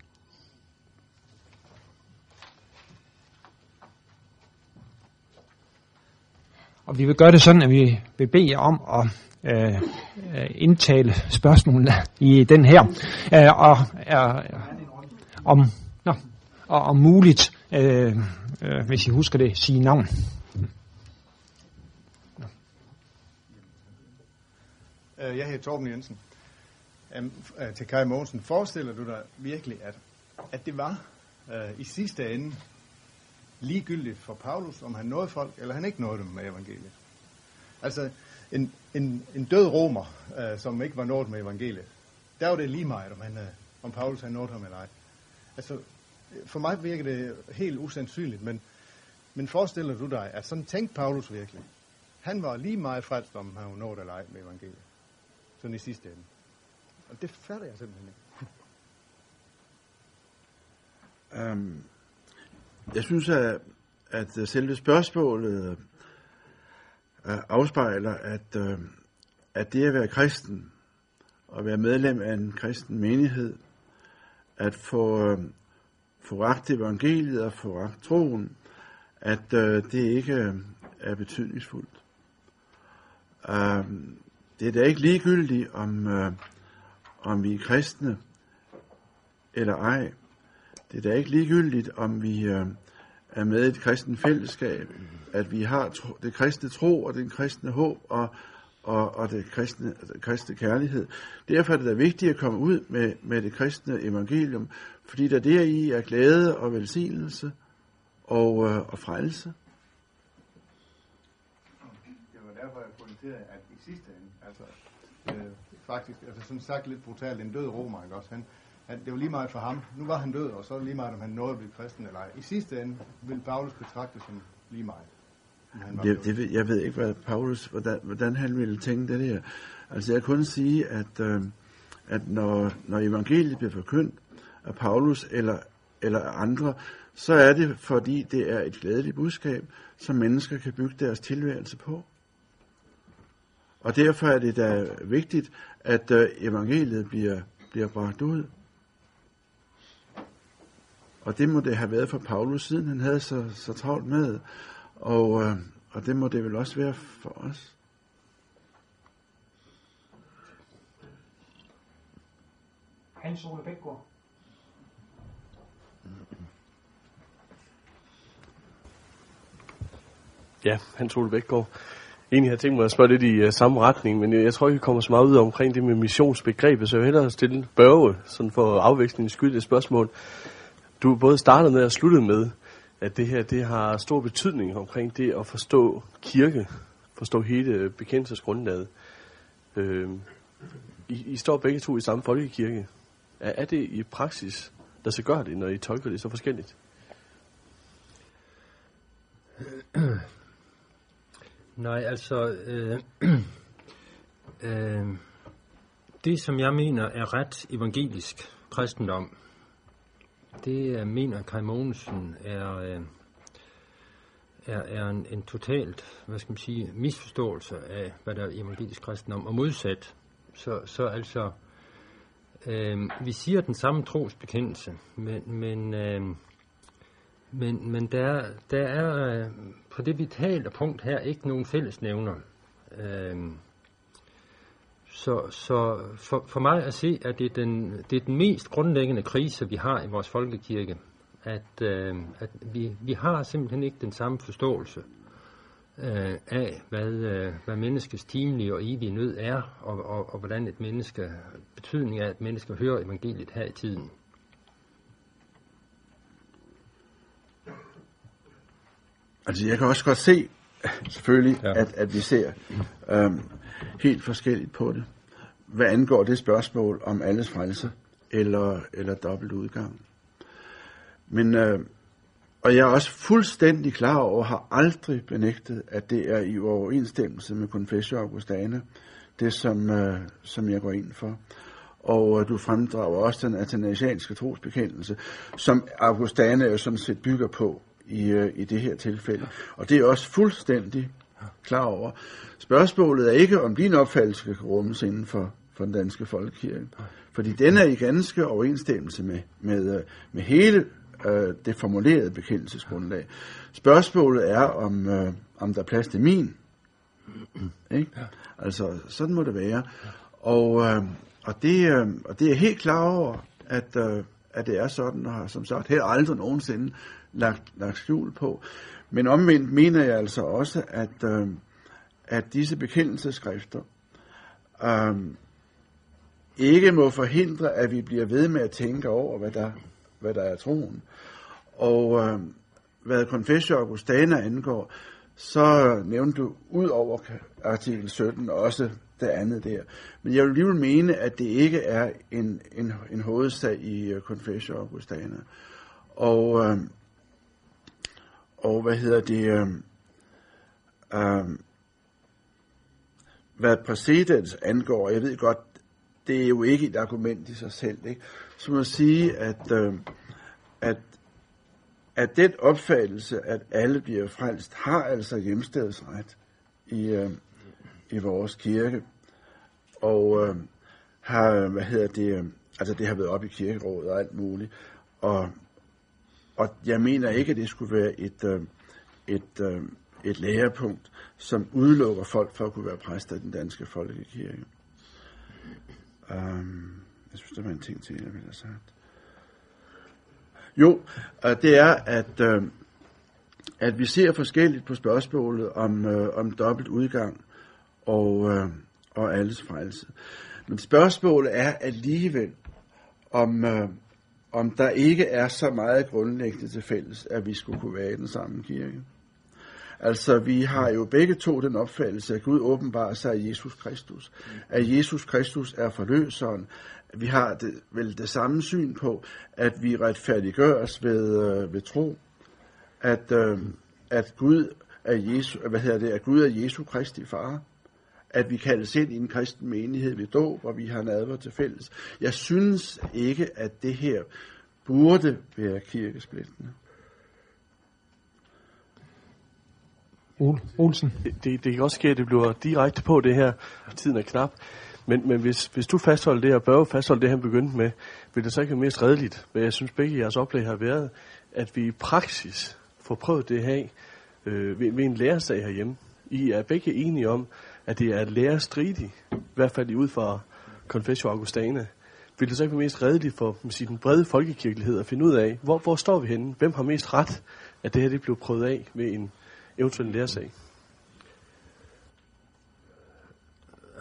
S2: Og vi vil gøre det sådan, at vi vil bede jer om at øh, øh, indtale spørgsmålene i den her. Øh, og øh, om, nå, og om muligt, øh, øh, hvis I husker det, sige navn.
S3: Øh, jeg hedder Torben Jensen. Øh, til Kai Mogensen, forestiller du dig virkelig, at, at det var øh, i sidste ende ligegyldigt for Paulus, om han nåede folk, eller han ikke nåede dem med evangeliet? Altså, en, en, en død romer, øh, som ikke var nået med evangeliet, der var det lige meget, om, han, øh, om Paulus havde nået ham eller ej. Altså, for mig virker det helt usandsynligt, men, men forestiller du dig, at sådan tænkte Paulus virkelig? Han var lige meget frelst, om han var nået eller ej med evangeliet. Sådan i sidste ende. Og det fatter jeg simpelthen ikke.
S4: Um, jeg synes, at, at selve spørgsmålet øh, afspejler, at, øh, at det at være kristen, og være medlem af en kristen menighed, at få øh, få ragt evangeliet og foragt troen, at det ikke er betydningsfuldt. Uh, det er da ikke ligegyldigt, om, om vi er kristne eller ej. Det er da ikke ligegyldigt, om vi øh, er med i et kristent fællesskab, at vi har tro, det kristne tro og den kristne håb og, og, og det kristne, kristne kærlighed. Derfor er det da vigtigt at komme ud med, med det kristne evangelium, fordi der deri er glæde og velsignelse og, øh, og frelse.
S3: Det var derfor, jeg pointerede, at i sidste ende, altså øh, faktisk, altså som sagt lidt brutalt, en død romer, ikke også? Han, han, det var lige meget for ham. Nu var han død, og så var det lige meget, om han nåede at blive kristen eller ej. I sidste ende vil Paulus betragte som lige meget.
S4: Det, det, ved- jeg ved ikke, hvad Paulus, hvordan, hvordan han ville tænke det der. Altså jeg kan kun sige, at, øh, at når, når evangeliet bliver forkyndt af Paulus eller, eller andre, så er det, fordi det er et glædeligt budskab, som mennesker kan bygge deres tilværelse på. Og derfor er det da vigtigt, at øh, evangeliet bliver, bliver bragt ud. Og det må det have været for Paulus, siden han havde så, så travlt med. Og, øh, og det må det vel også være for os.
S2: Hans Ole Bækgaard.
S5: Ja, Hans Ole Bækgaard. Egentlig har jeg tænkt mig at spørge lidt i uh, samme retning, men jeg, jeg tror ikke, vi kommer så meget ud omkring det med missionsbegrebet, så jeg vil hellere stille Børge, sådan for afvekslingens skyld, et spørgsmål. Du både startede med og sluttede med, at det her det har stor betydning omkring det at forstå kirke, forstå hele bekendelsesgrundlaget. Øh, I, I står begge to i samme folkekirke. Er, er det i praksis der så gør det, når I tolker det så forskelligt? [CLEARS THROAT]
S1: Nej, altså, øh, [CLEARS THROAT] øh, det som jeg mener er ret evangelisk kristendom, det øh, mener Kai Mogensen er, øh, er, er en, en totalt, hvad skal man sige, misforståelse af, hvad der er evangelisk kristendom, og modsat. Så, så altså, øh, vi siger den samme trosbekendelse, men, men, øh, men, men der, der er øh, på det vitale punkt her ikke nogen fællesnævner. Øh, så, så for, for mig at se, at det er, den, det er den mest grundlæggende krise, vi har i vores folkekirke. At, øh, at vi, vi har simpelthen ikke den samme forståelse øh, af, hvad, øh, hvad menneskets timelige og evige nød er, og, og, og hvordan et menneske, betydning af, at mennesker hører evangeliet her i tiden.
S4: Altså, jeg kan også godt se, selvfølgelig, ja.
S1: Ja.
S4: at, at vi ser øhm, helt forskelligt på det. Hvad angår det spørgsmål om alles frelse eller, eller dobbelt udgang. Men, øh, og jeg er også fuldstændig klar over, har aldrig benægtet, at det er i overensstemmelse med Confessio Augustane, det som, øh, som jeg går ind for. Og øh, du fremdrager også den athanasianske trosbekendelse, som Augustane jo sådan set bygger på i, øh, i det her tilfælde. Og det er også fuldstændig klar over. Spørgsmålet er ikke, om din opfattelse kan rummes inden for, for den danske folkekirke. Fordi den er i ganske overensstemmelse med, med, øh, med hele øh, det formulerede bekendelsesgrundlag. Spørgsmålet er, om, øh, om der er plads til min. Ikke? Altså, sådan må det være. Og, øh, og, det, øh, og det er helt klar over, at, øh, at det er sådan, og har som sagt heller aldrig nogensinde lagt, lagt skjul på. Men omvendt mener jeg altså også, at, øh, at disse bekendelseskrifter øh, ikke må forhindre, at vi bliver ved med at tænke over, hvad der, hvad der er troen. Og øh, hvad Confessio Augustana angår, så nævnte du ud over artikel 17 også det andet der. Men jeg vil alligevel mene, at det ikke er en, en, en hovedsag i øh, uh, Confessio Augustana. Og, øh, og hvad hedder det? Øh, øh, hvad præcedens angår, jeg ved godt, det er jo ikke et argument i sig selv, ikke? så må sige, at, øh, at, at den opfattelse, at alle bliver frelst, har altså hjemstedsret i, øh, i vores kirke. Og øh, har, hvad hedder det, øh, altså det har været op i kirkerådet og alt muligt. Og, og jeg mener ikke, at det skulle være et, øh, et, øh, et lærepunkt, som udelukker folk for at kunne være præster i den danske folkekirke. Um, jeg synes, der var en ting til, jeg ville have sagt. Jo, øh, det er, at, øh, at vi ser forskelligt på spørgsmålet om, øh, om dobbelt udgang og, øh, og alles frelse. Men spørgsmålet er alligevel, om, øh, om der ikke er så meget grundlæggende til fælles, at vi skulle kunne være i den samme kirke. Altså, vi har jo begge to den opfattelse, at Gud åbenbarer sig i Jesus Kristus. At Jesus Kristus er forløseren. Vi har det, vel det samme syn på, at vi retfærdiggøres ved, øh, ved tro. At, øh, at Gud er Jesu, hvad hedder det, at Gud er Jesu Kristi far. At vi kaldes ind i en kristen menighed ved dåb, og vi har nadver til fælles. Jeg synes ikke, at det her burde være kirkesplittende.
S6: Olsen.
S5: Det, det, det kan også ske, at det bliver direkte på det her, tiden er knap. Men, men hvis, hvis du fastholder det, og bør fastholde det, han begyndte med, vil det så ikke være mest redeligt? Men jeg synes begge jeres oplæg har været, at vi i praksis får prøvet det her øh, ved, ved en lærersag herhjemme. I er begge enige om, at det er lærerstridigt, i hvert fald i ud fra Confessio Augustana. Vil det så ikke være mest redeligt for man siger, den brede folkekirkelighed at finde ud af, hvor, hvor står vi henne? Hvem har mest ret, at det her det blev prøvet af ved en eventuel lærersag?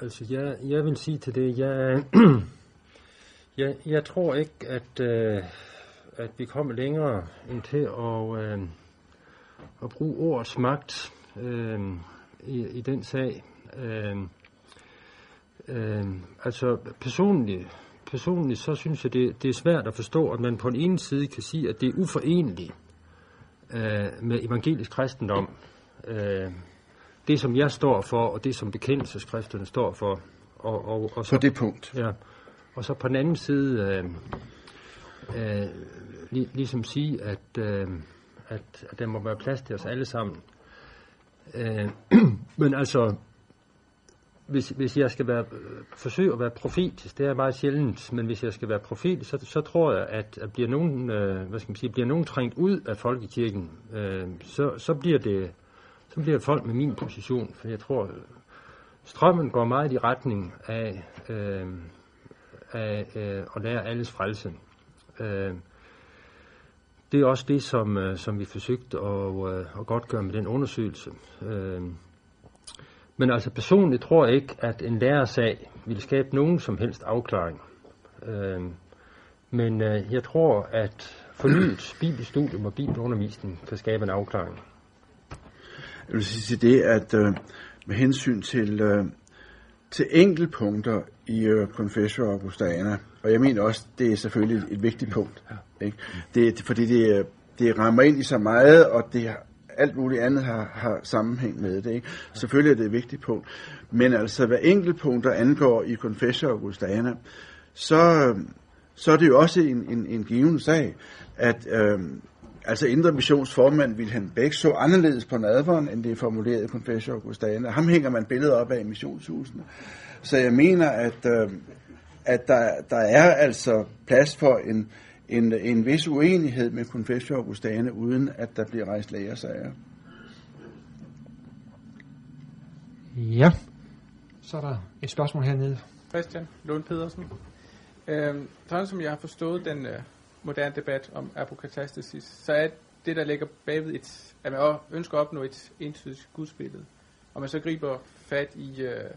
S1: Altså, jeg, jeg vil sige til det, jeg, [CLEARS THROAT] jeg, jeg tror ikke, at, øh, at vi kommer længere end til at, øh, at bruge ordets magt øh, i, i den sag. Øh, øh, altså, personligt, personligt, så synes jeg, det, det er svært at forstå, at man på den ene side kan sige, at det er uforeneligt øh, med evangelisk kristendom. Øh, det, som jeg står for, og det, som bekendelseskrifterne står for. Og, og, og
S4: så, på det punkt.
S1: Ja. Og så på den anden side, øh, øh, lig, ligesom sige, at, øh, at, at der må være plads til os alle sammen. Øh, [CLEARS THROAT] men altså, hvis, hvis jeg skal være, forsøge at være profetisk, det er meget sjældent, men hvis jeg skal være profetisk, så, så tror jeg, at, at bliver, nogen, øh, hvad skal man sige, bliver nogen trængt ud af folkekirken, øh, så, så, bliver det, så bliver det folk med min position, for jeg tror, strømmen går meget i retning af, øh, af øh, at lære alles frelse. Øh, det er også det, som, øh, som vi forsøgte at, øh, at godt gøre med den undersøgelse. Øh, men altså personligt tror jeg ikke, at en lærersag vil skabe nogen som helst afklaring. Øh, men øh, jeg tror, at fornyet [CLEARS THROAT] bibelstudium og bibelundervisning kan skabe en afklaring.
S4: Jeg vil sige det, at øh, med hensyn til, øh, til enkeltpunkter i øh, Confessio Augustana, og jeg mener også, det er selvfølgelig et vigtigt punkt, ikke? Det, fordi det, det rammer ind i så meget, og det alt muligt andet har, har sammenhæng med det. Ikke? Selvfølgelig er det et vigtigt punkt. Men altså, hvad enkeltpunkter angår i Confessio Augustana, så, så er det jo også en, en, en given sag, at øh, altså Indre Missions formand Wilhelm Bæk så anderledes på nadveren, end det er formuleret i Confessio Augustana. Ham hænger man billedet op af i missionshusene. Så jeg mener, at, øh, at der, der er altså plads for en, en, en vis uenighed med Confessio Augustane, uden at der bliver rejst lægersager.
S6: Ja, så er der et spørgsmål hernede.
S7: Christian Lund Pedersen. Øhm, sådan som jeg har forstået den øh, moderne debat om apokatastasis, så er det, der ligger bagved et, at man ønsker at opnå et entydigt gudsbillede. Og man så griber fat i øh,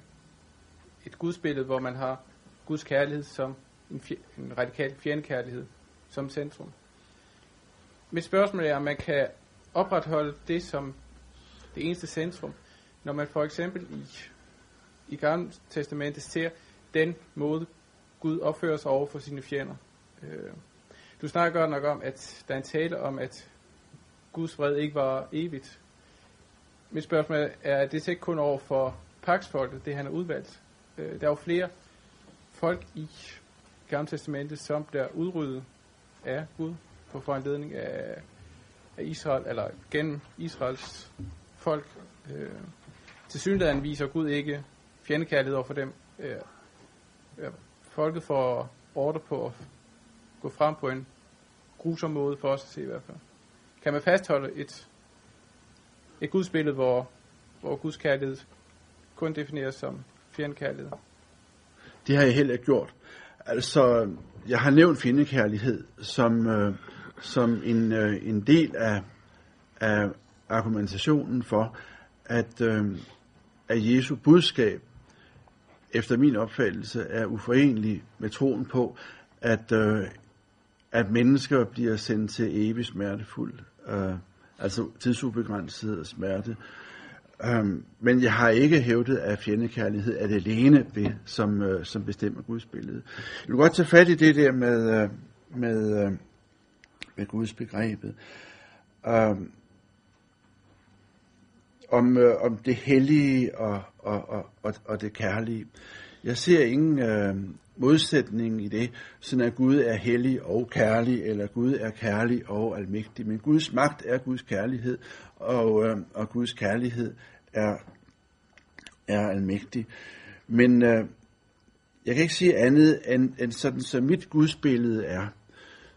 S7: et gudsbillede, hvor man har Guds kærlighed som en, en radikal fjendekærlighed som centrum. Mit spørgsmål er, om man kan opretholde det som det eneste centrum, når man for eksempel i, i Gamle Testamentet ser den måde, Gud opfører sig over for sine fjender. Øh, du snakker godt nok om, at der er en tale om, at Guds fred ikke var evigt. Mit spørgsmål er, er det ikke kun over for paksfolket, det han har udvalgt? Øh, der er jo flere folk i Gamle Testamentet, som bliver udryddet af Gud på foranledning af, af Israel, eller gennem Israels folk. Øh, til synligheden viser Gud ikke fjendekærlighed over for dem. Øh, øh, folket får ordre på at gå frem på en grusom måde, for os at se i hvert fald. Kan man fastholde et, et gudsbillede, hvor, hvor Guds kærlighed kun defineres som fjendekærlighed?
S4: Det har jeg heller ikke gjort. Altså, jeg har nævnt fjendekærlighed som, øh, som en, øh, en del af, af argumentationen for, at, øh, at Jesu budskab, efter min opfattelse, er uforenelig med troen på, at, øh, at mennesker bliver sendt til evig smertefuld, øh, altså tidsubegrænset smerte, Øhm, men jeg har ikke hævdet, at fjendekærlighed er det alene, ved, som, øh, som bestemmer Guds billede. Jeg vil godt tage fat i det der med, øh, med, øh, med Guds begrebet. Øhm, om, øh, om det hellige og, og, og, og, og det kærlige. Jeg ser ingen øh, modsætning i det, sådan at Gud er hellig og kærlig, eller Gud er kærlig og almægtig. Men Guds magt er Guds kærlighed, og, øh, og Guds kærlighed er, er almægtig. Men øh, jeg kan ikke sige andet, end, end sådan som mit gudsbillede er,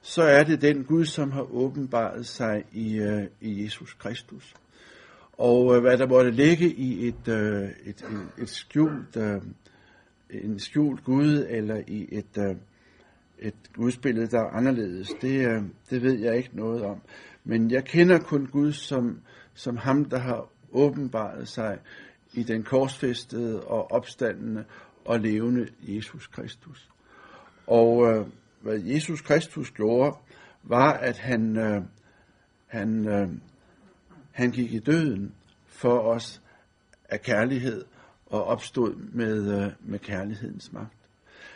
S4: så er det den Gud, som har åbenbaret sig i, øh, i Jesus Kristus. Og øh, hvad der måtte ligge i et, øh, et, et, et skjult, øh, en skjult Gud, eller i et, øh, et gudsbillede, der er anderledes, det, øh, det ved jeg ikke noget om. Men jeg kender kun Gud som, som ham, der har åbenbarede sig i den korsfæstede og opstandende og levende Jesus Kristus. Og øh, hvad Jesus Kristus gjorde, var, at han, øh, han, øh, han gik i døden for os af kærlighed og opstod med, øh, med kærlighedens magt.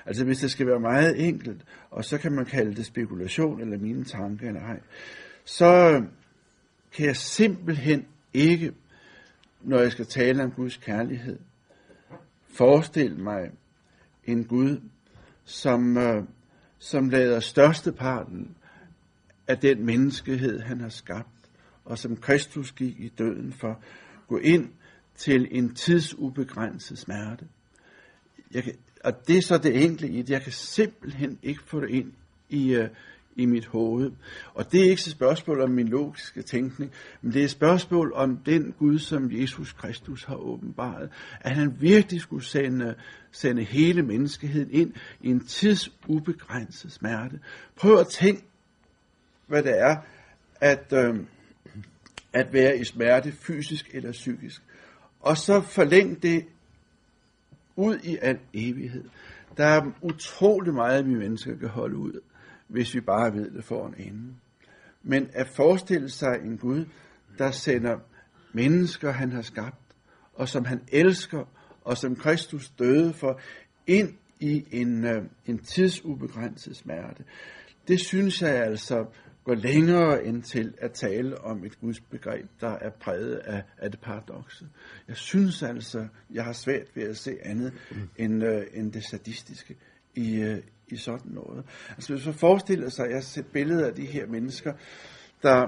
S4: Altså hvis det skal være meget enkelt, og så kan man kalde det spekulation eller mine tanker eller ej, så kan jeg simpelthen ikke, når jeg skal tale om Guds kærlighed, forestille mig en Gud, som, øh, som lader størsteparten af den menneskehed, han har skabt, og som Kristus gik i døden for, gå ind til en tidsubegrænset smerte. Jeg kan, og det er så det enkle i det. Jeg kan simpelthen ikke få det ind i, øh, i mit hoved. Og det er ikke et spørgsmål om min logiske tænkning, men det er et spørgsmål om den Gud, som Jesus Kristus har åbenbaret. At han virkelig skulle sende, sende hele menneskeheden ind i en tidsubegrænset smerte. Prøv at tænke, hvad det er, at, øh, at være i smerte, fysisk eller psykisk. Og så forlæng det ud i al evighed. Der er utrolig meget, vi mennesker kan holde ud, hvis vi bare ved det for en ende. Men at forestille sig en Gud, der sender mennesker, han har skabt, og som han elsker, og som Kristus døde for, ind i en, øh, en tidsubegrænset smerte. Det synes jeg altså går længere end til at tale om et Guds begreb, der er præget af, af det paradokse. Jeg synes altså, jeg har svært ved at se andet end, øh, end det sadistiske i, øh, i sådan noget. Altså hvis man forestiller sig, at jeg ser billeder af de her mennesker, der,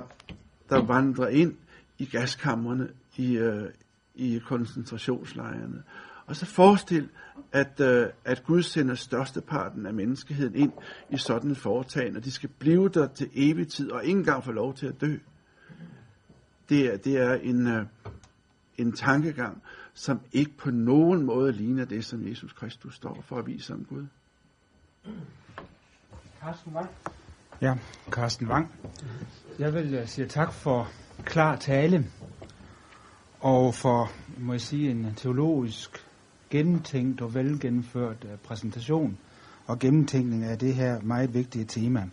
S4: der vandrer ind i gaskammerne i, øh, i koncentrationslejrene, og så forestil, at, øh, at Gud sender størsteparten af menneskeheden ind i sådan et foretagende, og de skal blive der til evig tid, og ikke engang få lov til at dø. Det er, det er en, øh, en tankegang, som ikke på nogen måde ligner det, som Jesus Kristus står for at vise om Gud.
S6: Carsten Wang. Ja, Carsten Wang. Jeg vil uh, sige tak for klar tale, og for, må jeg sige, en teologisk gennemtænkt og velgennemført uh, præsentation og gennemtænkning af det her meget vigtige tema.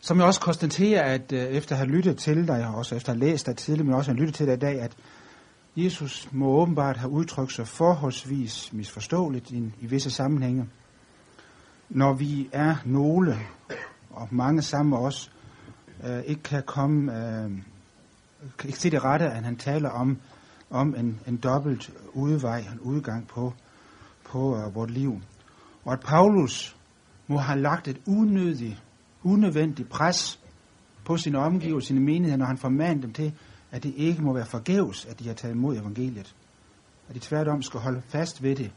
S6: Som jeg også konstaterer, at uh, efter at have lyttet til dig, og også efter at have læst dig tidligere, men også at have lyttet til dig i dag, at Jesus må åbenbart have udtrykt sig forholdsvis misforståeligt i, i visse sammenhænge. Når vi er nogle, og mange sammen med os, øh, ikke kan komme, øh, kan ikke se det rette, at han taler om, om en, en dobbelt udvej, en udgang på, på øh, vort liv. Og at Paulus må have lagt et unødigt, unødvendigt pres på sine omgivelser, sine menigheder, når han formaner dem til, at det ikke må være forgæves, at de har taget imod evangeliet. At de tværtom skal holde fast ved det,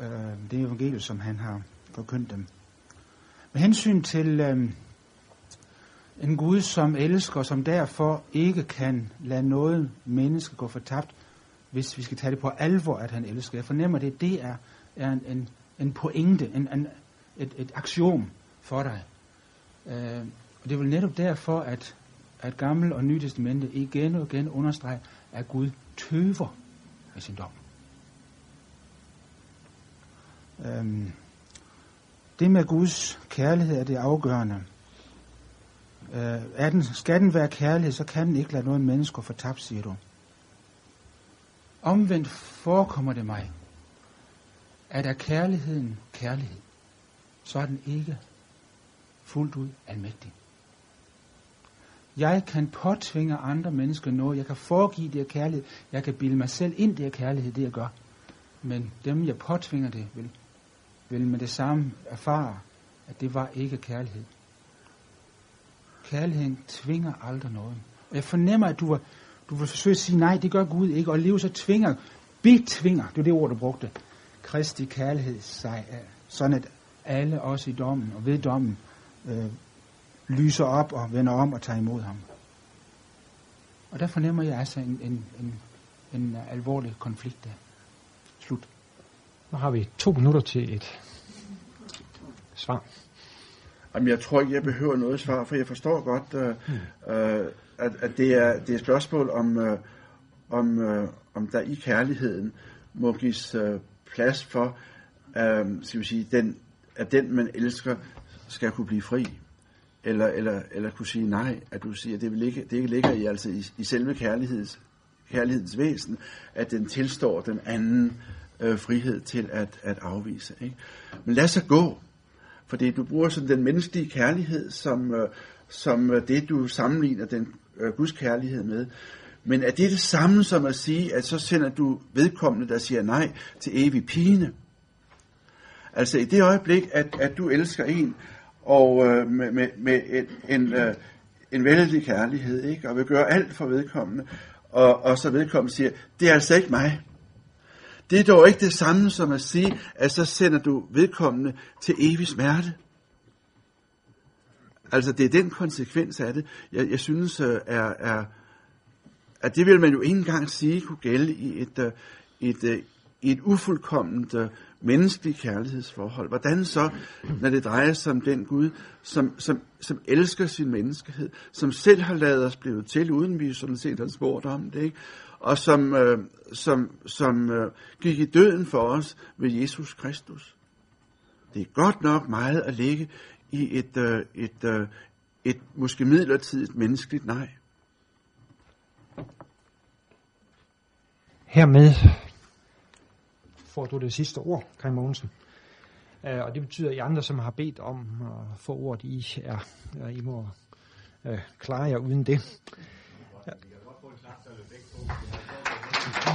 S6: øh, det evangelium, som han har forkyndt dem. Med hensyn til øh, en Gud, som elsker, som derfor ikke kan lade noget menneske gå fortabt, hvis vi skal tage det på alvor, at han elsker. Jeg fornemmer det, det er, er en, en, en pointe, en, en, et, et aktion for dig. Øh, og det er vel netop derfor, at, at Gammel og Nye Testamente igen og igen understreger, at Gud tøver med sin dom. Øh, det med Guds kærlighed er det afgørende. Øh, er den, skal den være kærlighed, så kan den ikke lade noget menneske få tabt, siger du. Omvendt forekommer det mig, at er kærligheden kærlighed, så er den ikke fuldt ud almægtig. Jeg kan påtvinge andre mennesker noget. Jeg kan foregive det kærlighed. Jeg kan bilde mig selv ind det kærlighed, det jeg gør. Men dem, jeg påtvinger det, vil, vil med det samme erfare, at det var ikke kærlighed. Kærligheden tvinger aldrig noget. Og jeg fornemmer, at du vil, du vil forsøge at sige, nej, det gør Gud ikke. Og alligevel så tvinger, betvinger, det er det ord, du brugte, Kristi kærlighed sig af. Sådan at alle os i dommen og ved dommen øh, lyser op og vender om og tager imod ham. Og der fornemmer jeg altså en, en, en, en alvorlig konflikt der. Slut.
S2: Nu har vi to minutter til et svar.
S4: Jamen, jeg tror ikke, jeg behøver noget svar, for jeg forstår godt, øh, øh, at, at det, er, det er et spørgsmål om, øh, om, øh, om der i kærligheden må gives øh, plads for, øh, skal vi sige, den, at den, man elsker, skal kunne blive fri. Eller, eller, eller kunne sige nej, at du siger, at det, vil ikke, det ikke ligger i, altså i, i selve kærligheds, kærlighedens væsen, at den tilstår den anden øh, frihed til at, at afvise. Ikke? Men lad så gå, fordi du bruger sådan den menneskelige kærlighed som, øh, som øh, det, du sammenligner den øh, Guds kærlighed med. Men er det det samme som at sige, at så sender du vedkommende, der siger nej til evig pine? Altså i det øjeblik, at, at du elsker en, og øh, med, med, med en, en, øh, en vældig kærlighed, ikke? og vil gøre alt for vedkommende, og, og så vedkommende siger, det er altså ikke mig. Det er dog ikke det samme som at sige, at så sender du vedkommende til evig smerte. Altså det er den konsekvens af det, jeg, jeg synes øh, er, er, at det vil man jo ikke engang sige kunne gælde i et, øh, et, øh, et, et ufuldkomment menneskeligt kærlighedsforhold. Hvordan så, når det drejer sig om den Gud, som, som, som elsker sin menneskehed, som selv har lavet os blive til, uden vi sådan set har spurgt om det, ikke? Og som, øh, som, som øh, gik i døden for os ved Jesus Kristus. Det er godt nok meget at ligge i et, øh, et, øh, et måske midlertidigt menneskeligt nej.
S6: Hermed får du det sidste ord, Kai Mogensen. Uh, og det betyder, at I andre, som har bedt om at få ordet, I, er, I må uh, klare jer uden det. Ja.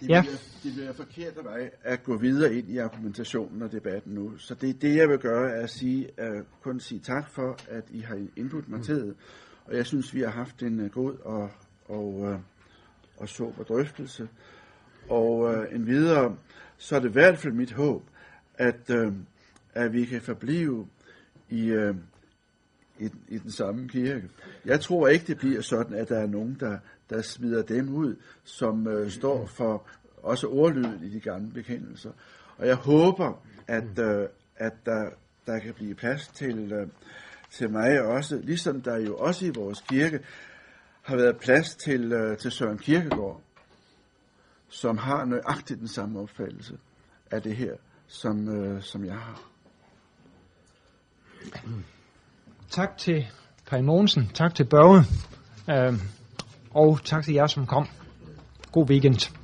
S4: Det
S6: Ja.
S4: bliver, det bliver forkert af mig at gå videre ind i argumentationen og debatten nu. Så det, det jeg vil gøre, er at sige, uh, kun sige tak for, at I har indbudt mig til det. Og jeg synes, vi har haft en uh, god og, og, uh, og sober drøftelse. Og uh, en videre, så er det i hvert fald mit håb, at, uh, at vi kan forblive i, uh, i, i den samme kirke. Jeg tror ikke, det bliver sådan, at der er nogen, der, der smider dem ud, som uh, står for også ordlyden i de gamle bekendelser. Og jeg håber, at, uh, at der, der kan blive plads til, uh, til mig også, ligesom der jo også i vores kirke har været plads til, uh, til Søren Kirkegaard, som har nøjagtigt den samme opfattelse af det her, som, uh, som jeg har.
S6: Tak til Kai Mogensen, tak til Børge, øh, og tak til jer, som kom. God weekend.